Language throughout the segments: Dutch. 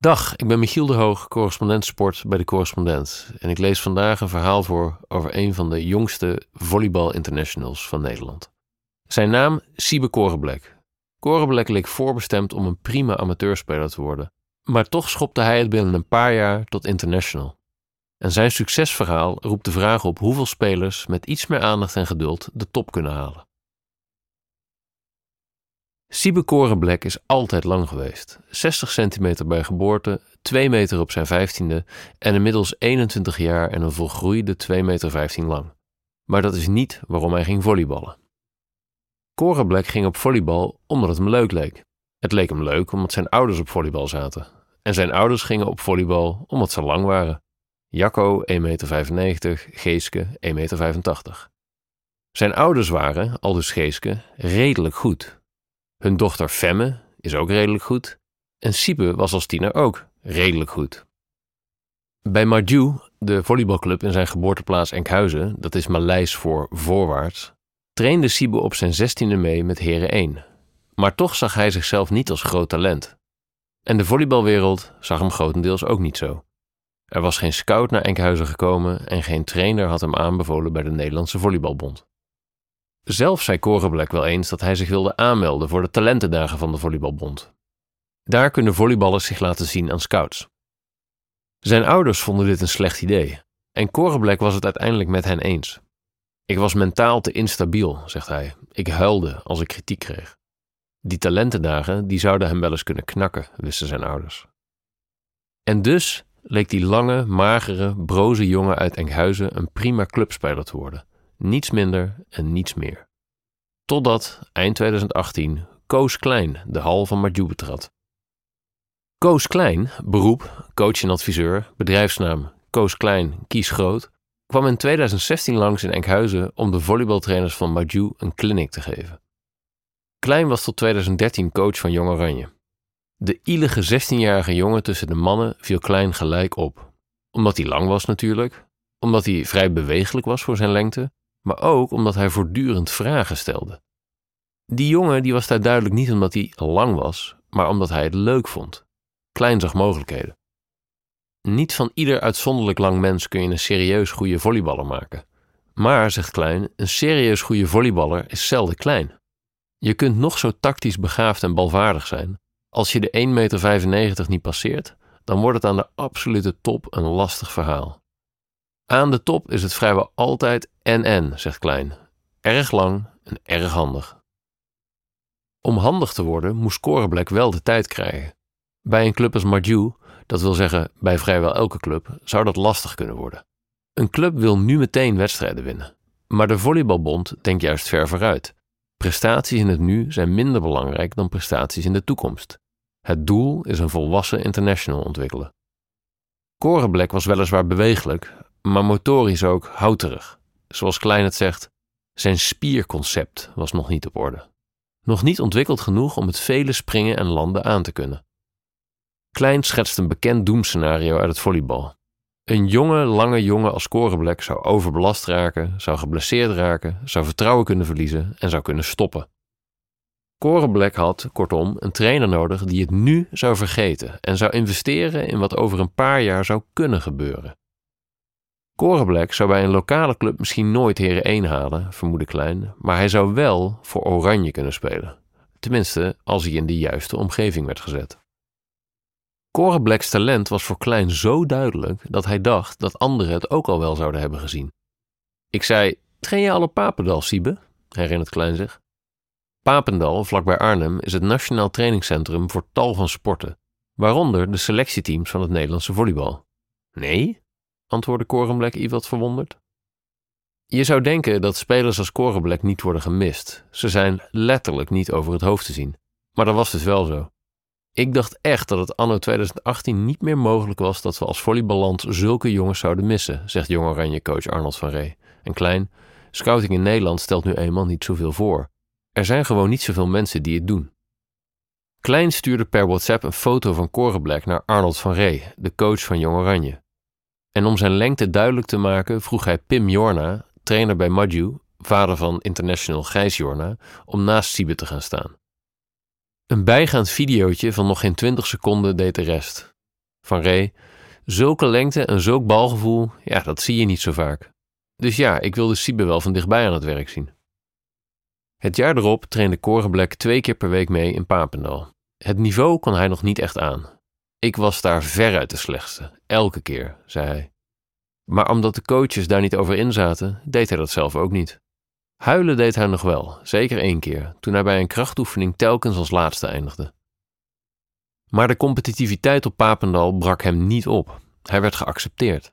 Dag, ik ben Michiel de Hoog, correspondent sport bij de Correspondent. En ik lees vandaag een verhaal voor over een van de jongste volleybal internationals van Nederland. Zijn naam Siebe Korenblek. Korenblek leek voorbestemd om een prima amateurspeler te worden. Maar toch schopte hij het binnen een paar jaar tot international. En zijn succesverhaal roept de vraag op hoeveel spelers met iets meer aandacht en geduld de top kunnen halen. Siebe Korenblek is altijd lang geweest. 60 centimeter bij geboorte, 2 meter op zijn 15e en inmiddels 21 jaar en een volgroeide 2 meter 15 lang. Maar dat is niet waarom hij ging volleyballen. Korenblek ging op volleybal omdat het hem leuk leek. Het leek hem leuk omdat zijn ouders op volleybal zaten. En zijn ouders gingen op volleybal omdat ze lang waren. Jacco 1,95 meter, Geeske 1,85 meter. Zijn ouders waren, al dus Geeske, redelijk goed hun dochter Femme is ook redelijk goed. En Siebe was als tiener ook redelijk goed. Bij Marju, de volleybalclub in zijn geboorteplaats Enkhuizen, dat is Maleis voor voorwaarts, trainde Siebe op zijn zestiende mee met Heren 1. Maar toch zag hij zichzelf niet als groot talent. En de volleybalwereld zag hem grotendeels ook niet zo. Er was geen scout naar Enkhuizen gekomen en geen trainer had hem aanbevolen bij de Nederlandse Volleybalbond. Zelf zei Korenblek wel eens dat hij zich wilde aanmelden voor de talentendagen van de Volleybalbond. Daar kunnen volleyballers zich laten zien aan scouts. Zijn ouders vonden dit een slecht idee en Korenblek was het uiteindelijk met hen eens. Ik was mentaal te instabiel, zegt hij. Ik huilde als ik kritiek kreeg. Die talentendagen die zouden hem wel eens kunnen knakken, wisten zijn ouders. En dus leek die lange, magere, broze jongen uit Enkhuizen een prima clubspeler te worden niets minder en niets meer. Totdat, eind 2018, Koos Klein de hal van Marju betrad. Koos Klein, beroep, coach en adviseur, bedrijfsnaam Koos Klein, Kies Groot, kwam in 2016 langs in Enkhuizen om de volleybaltrainers van Marju een clinic te geven. Klein was tot 2013 coach van Jong Oranje. De ielige 16-jarige jongen tussen de mannen viel Klein gelijk op. Omdat hij lang was natuurlijk, omdat hij vrij bewegelijk was voor zijn lengte maar ook omdat hij voortdurend vragen stelde. Die jongen die was daar duidelijk niet omdat hij lang was, maar omdat hij het leuk vond. Klein zag mogelijkheden. Niet van ieder uitzonderlijk lang mens kun je een serieus goede volleyballer maken. Maar, zegt Klein, een serieus goede volleyballer is zelden klein. Je kunt nog zo tactisch begaafd en balvaardig zijn. Als je de 1,95 meter niet passeert, dan wordt het aan de absolute top een lastig verhaal. Aan de top is het vrijwel altijd en-en, zegt Klein. Erg lang en erg handig. Om handig te worden moest Korenblek wel de tijd krijgen. Bij een club als Marju, dat wil zeggen bij vrijwel elke club, zou dat lastig kunnen worden. Een club wil nu meteen wedstrijden winnen. Maar de Volleybalbond denkt juist ver vooruit. Prestaties in het nu zijn minder belangrijk dan prestaties in de toekomst. Het doel is een volwassen international ontwikkelen. Korenblek was weliswaar bewegelijk, maar motorisch ook houterig. Zoals Klein het zegt, zijn spierconcept was nog niet op orde. Nog niet ontwikkeld genoeg om het vele springen en landen aan te kunnen. Klein schetst een bekend doemscenario uit het volleybal. Een jonge, lange jongen als Korenblek zou overbelast raken, zou geblesseerd raken, zou vertrouwen kunnen verliezen en zou kunnen stoppen. Korenblek had, kortom, een trainer nodig die het nu zou vergeten en zou investeren in wat over een paar jaar zou kunnen gebeuren. Korenblek zou bij een lokale club misschien nooit Heren 1 halen, vermoedde Klein, maar hij zou wel voor Oranje kunnen spelen. Tenminste, als hij in de juiste omgeving werd gezet. Korenbleks talent was voor Klein zo duidelijk dat hij dacht dat anderen het ook al wel zouden hebben gezien. Ik zei: Train je al op Papendal, Siebe? herinnert Klein zich. Papendal, vlakbij Arnhem, is het nationaal trainingscentrum voor tal van sporten, waaronder de selectieteams van het Nederlandse volleybal. Nee? Antwoordde Korenblek iets wat verwonderd. Je zou denken dat spelers als Korenblek niet worden gemist. Ze zijn letterlijk niet over het hoofd te zien. Maar dat was dus wel zo. Ik dacht echt dat het anno 2018 niet meer mogelijk was dat we als volleyballand zulke jongens zouden missen, zegt Jong Oranje coach Arnold van Ree. En klein, scouting in Nederland stelt nu eenmaal niet zoveel voor. Er zijn gewoon niet zoveel mensen die het doen. Klein stuurde per WhatsApp een foto van Korenblek naar Arnold van Ree, de coach van Jong Oranje. En om zijn lengte duidelijk te maken vroeg hij Pim Jorna, trainer bij Madju, vader van international Gijs Jorna, om naast Siebe te gaan staan. Een bijgaand videootje van nog geen 20 seconden deed de rest. Van Ray, zulke lengte en zulk balgevoel, ja, dat zie je niet zo vaak. Dus ja, ik wilde Siebe wel van dichtbij aan het werk zien. Het jaar erop trainde Korenblek twee keer per week mee in Papendal. Het niveau kon hij nog niet echt aan. Ik was daar veruit de slechtste, elke keer, zei hij. Maar omdat de coaches daar niet over in zaten, deed hij dat zelf ook niet. Huilen deed hij nog wel, zeker één keer, toen hij bij een krachtoefening telkens als laatste eindigde. Maar de competitiviteit op Papendal brak hem niet op. Hij werd geaccepteerd.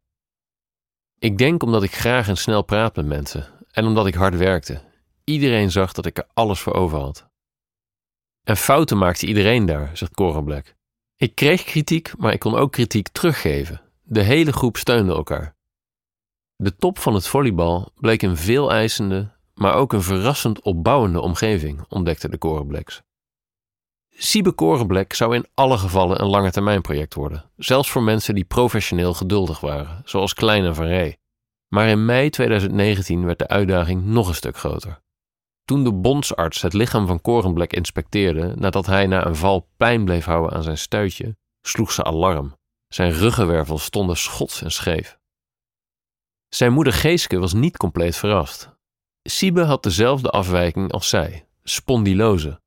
Ik denk omdat ik graag en snel praat met mensen en omdat ik hard werkte. Iedereen zag dat ik er alles voor over had. En fouten maakte iedereen daar, zegt Cora Black. Ik kreeg kritiek, maar ik kon ook kritiek teruggeven. De hele groep steunde elkaar. De top van het volleybal bleek een veel eisende, maar ook een verrassend opbouwende omgeving, ontdekte de Korenblacks. Siebe Korenblek zou in alle gevallen een lange worden, zelfs voor mensen die professioneel geduldig waren, zoals Klein en Van Rey. Maar in mei 2019 werd de uitdaging nog een stuk groter. Toen de bondsarts het lichaam van Korenblek inspecteerde nadat hij na een val pijn bleef houden aan zijn stuitje, sloeg ze alarm. Zijn ruggenwervels stonden schots en scheef. Zijn moeder Geeske was niet compleet verrast. Siebe had dezelfde afwijking als zij, spondylose.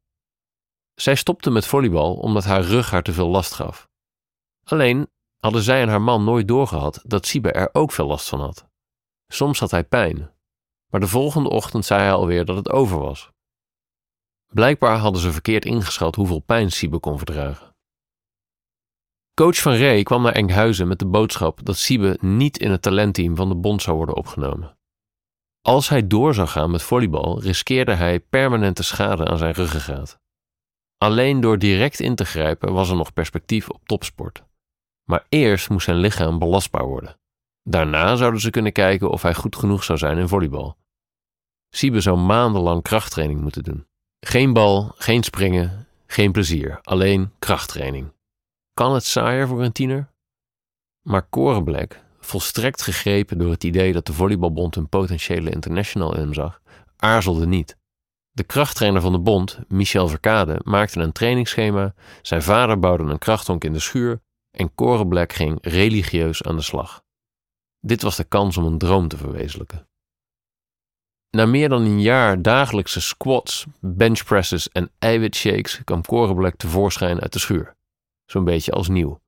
Zij stopte met volleybal omdat haar rug haar te veel last gaf. Alleen hadden zij en haar man nooit doorgehad dat Siebe er ook veel last van had. Soms had hij pijn, maar de volgende ochtend zei hij alweer dat het over was. Blijkbaar hadden ze verkeerd ingeschat hoeveel pijn Siebe kon verdragen. Coach van Rey kwam naar Enkhuizen met de boodschap dat Siebe niet in het talentteam van de bond zou worden opgenomen. Als hij door zou gaan met volleybal, riskeerde hij permanente schade aan zijn ruggengraat. Alleen door direct in te grijpen was er nog perspectief op topsport. Maar eerst moest zijn lichaam belastbaar worden. Daarna zouden ze kunnen kijken of hij goed genoeg zou zijn in volleybal. Siebe zou maandenlang krachttraining moeten doen. Geen bal, geen springen, geen plezier, alleen krachttraining. Kan het saaier voor een tiener? Maar Korenblek, volstrekt gegrepen door het idee dat de Volleybalbond een potentiële international in hem zag, aarzelde niet. De krachttrainer van de bond, Michel Verkade, maakte een trainingsschema, zijn vader bouwde een krachthonk in de schuur en Korenblek ging religieus aan de slag. Dit was de kans om een droom te verwezenlijken. Na meer dan een jaar dagelijkse squats, benchpresses en eiwitshakes kwam Korenblek tevoorschijn uit de schuur. Zo'n beetje als nieuw.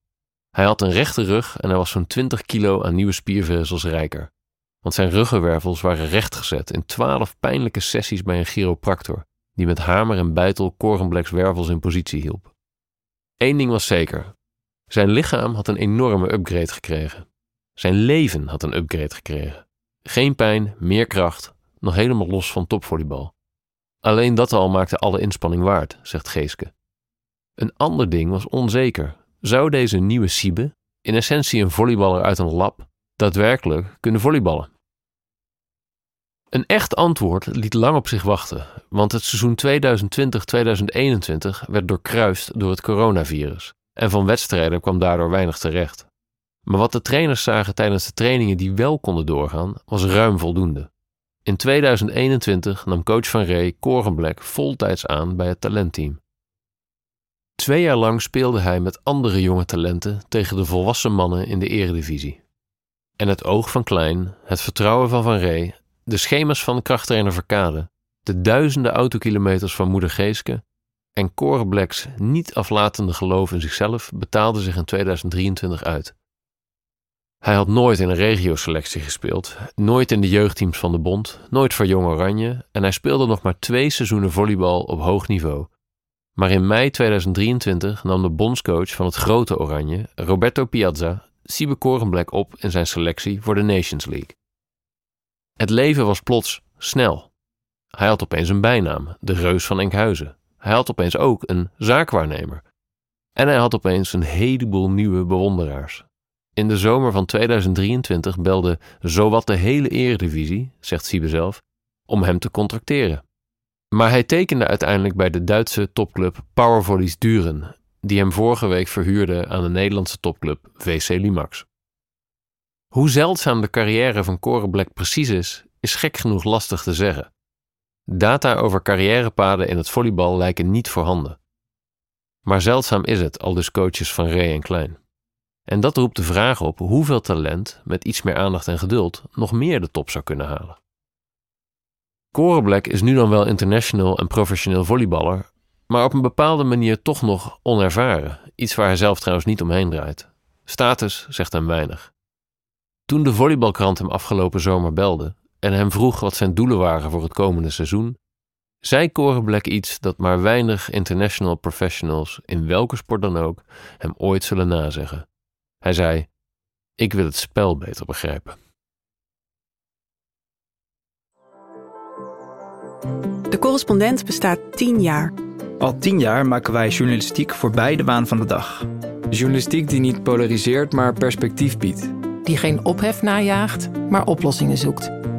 Hij had een rechte rug en hij was zo'n 20 kilo aan nieuwe spiervezels rijker. Want zijn ruggenwervels waren rechtgezet in twaalf pijnlijke sessies bij een chiropractor, die met hamer en bijtel Korenbleks wervels in positie hielp. Eén ding was zeker: zijn lichaam had een enorme upgrade gekregen. Zijn leven had een upgrade gekregen. Geen pijn, meer kracht, nog helemaal los van topvolleybal. Alleen dat al maakte alle inspanning waard, zegt Geeske. Een ander ding was onzeker. Zou deze nieuwe Siebe, in essentie een volleyballer uit een lab, daadwerkelijk kunnen volleyballen? Een echt antwoord liet lang op zich wachten, want het seizoen 2020-2021 werd doorkruist door het coronavirus en van wedstrijden kwam daardoor weinig terecht. Maar wat de trainers zagen tijdens de trainingen die wel konden doorgaan, was ruim voldoende. In 2021 nam coach van Rey Korenblek voltijds aan bij het talentteam. Twee jaar lang speelde hij met andere jonge talenten tegen de volwassen mannen in de eredivisie. En het oog van Klein, het vertrouwen van Van Rey, de schema's van krachttrainer Verkade, de duizenden autokilometers van moeder Geeske en Korenbleks niet aflatende geloof in zichzelf betaalden zich in 2023 uit. Hij had nooit in een regioselectie gespeeld, nooit in de jeugdteams van de Bond, nooit voor Jong Oranje en hij speelde nog maar twee seizoenen volleybal op hoog niveau. Maar in mei 2023 nam de bondscoach van het grote Oranje, Roberto Piazza, Siebe Korenblek op in zijn selectie voor de Nations League. Het leven was plots snel. Hij had opeens een bijnaam, de Reus van Enkhuizen. Hij had opeens ook een zaakwaarnemer. En hij had opeens een heleboel nieuwe bewonderaars. In de zomer van 2023 belde zowat de hele eredivisie, zegt Siebe zelf, om hem te contracteren. Maar hij tekende uiteindelijk bij de Duitse topclub Powervolleys Duren, die hem vorige week verhuurde aan de Nederlandse topclub VC Limax. Hoe zeldzaam de carrière van Korenblek precies is, is gek genoeg lastig te zeggen. Data over carrièrepaden in het volleybal lijken niet voorhanden. Maar zeldzaam is het, al dus coaches van Ray en Klein. En dat roept de vraag op hoeveel talent met iets meer aandacht en geduld nog meer de top zou kunnen halen. Korenblek is nu dan wel international en professioneel volleyballer, maar op een bepaalde manier toch nog onervaren, iets waar hij zelf trouwens niet omheen draait. Status zegt hem weinig. Toen de volleybalkrant hem afgelopen zomer belde en hem vroeg wat zijn doelen waren voor het komende seizoen, zei Korenblek iets dat maar weinig international professionals, in welke sport dan ook, hem ooit zullen nazeggen. Hij zei: Ik wil het spel beter begrijpen. De correspondent bestaat tien jaar. Al tien jaar maken wij journalistiek voorbij de waan van de dag. Journalistiek die niet polariseert, maar perspectief biedt. Die geen ophef najaagt, maar oplossingen zoekt.